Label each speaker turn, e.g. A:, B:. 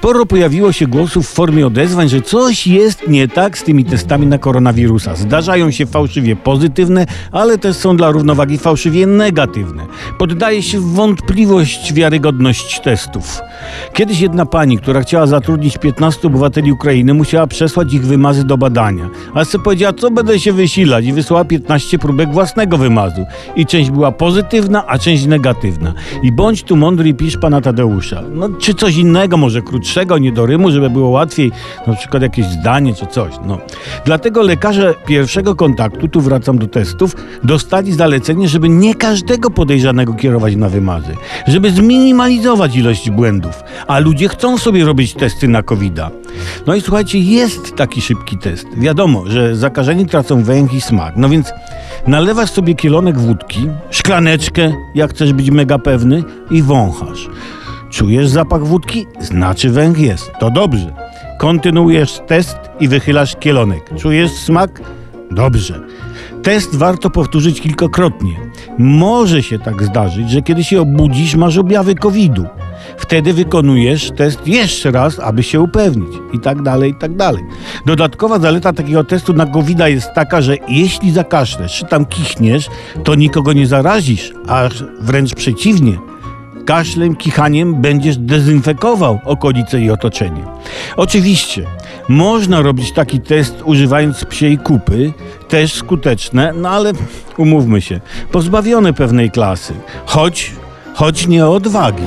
A: Sporo pojawiło się głosów w formie odezwań, że coś jest nie tak z tymi testami na koronawirusa. Zdarzają się fałszywie pozytywne, ale też są dla równowagi fałszywie negatywne. Poddaje się wątpliwość wiarygodność testów. Kiedyś jedna pani, która chciała zatrudnić 15 obywateli Ukrainy, musiała przesłać ich wymazy do badania. A se powiedziała, co będę się wysilać i wysłała 15 próbek własnego wymazu. I część była pozytywna, a część negatywna. I bądź tu mądry i pisz pana Tadeusza. No, czy coś innego, może krótszego, nie do rymu, żeby było łatwiej, na przykład jakieś zdanie czy coś. No. Dlatego lekarze pierwszego kontaktu, tu wracam do testów, dostali zalecenie, żeby nie każdego podejrzanego kierować na wymazy, żeby zminimalizować ilość błędów. A ludzie chcą sobie robić testy na covid -a. No i słuchajcie, jest taki szybki test. Wiadomo, że zakażeni tracą węch i smak. No więc nalewasz sobie kielonek wódki, szklaneczkę, jak chcesz być mega pewny, i wąchasz. Czujesz zapach wódki? Znaczy węch jest. To dobrze. Kontynuujesz test i wychylasz kielonek. Czujesz smak? Dobrze. Test warto powtórzyć kilkakrotnie. Może się tak zdarzyć, że kiedy się obudzisz, masz objawy COVID-u. Wtedy wykonujesz test jeszcze raz, aby się upewnić. I tak dalej, i tak dalej. Dodatkowa zaleta takiego testu na covid jest taka, że jeśli zakaszlesz czy tam kichniesz, to nikogo nie zarazisz, a wręcz przeciwnie kaszlem, kichaniem będziesz dezynfekował okolice i otoczenie. Oczywiście, można robić taki test używając psiej kupy, też skuteczne, no ale umówmy się, pozbawione pewnej klasy, choć, choć nie odwagi.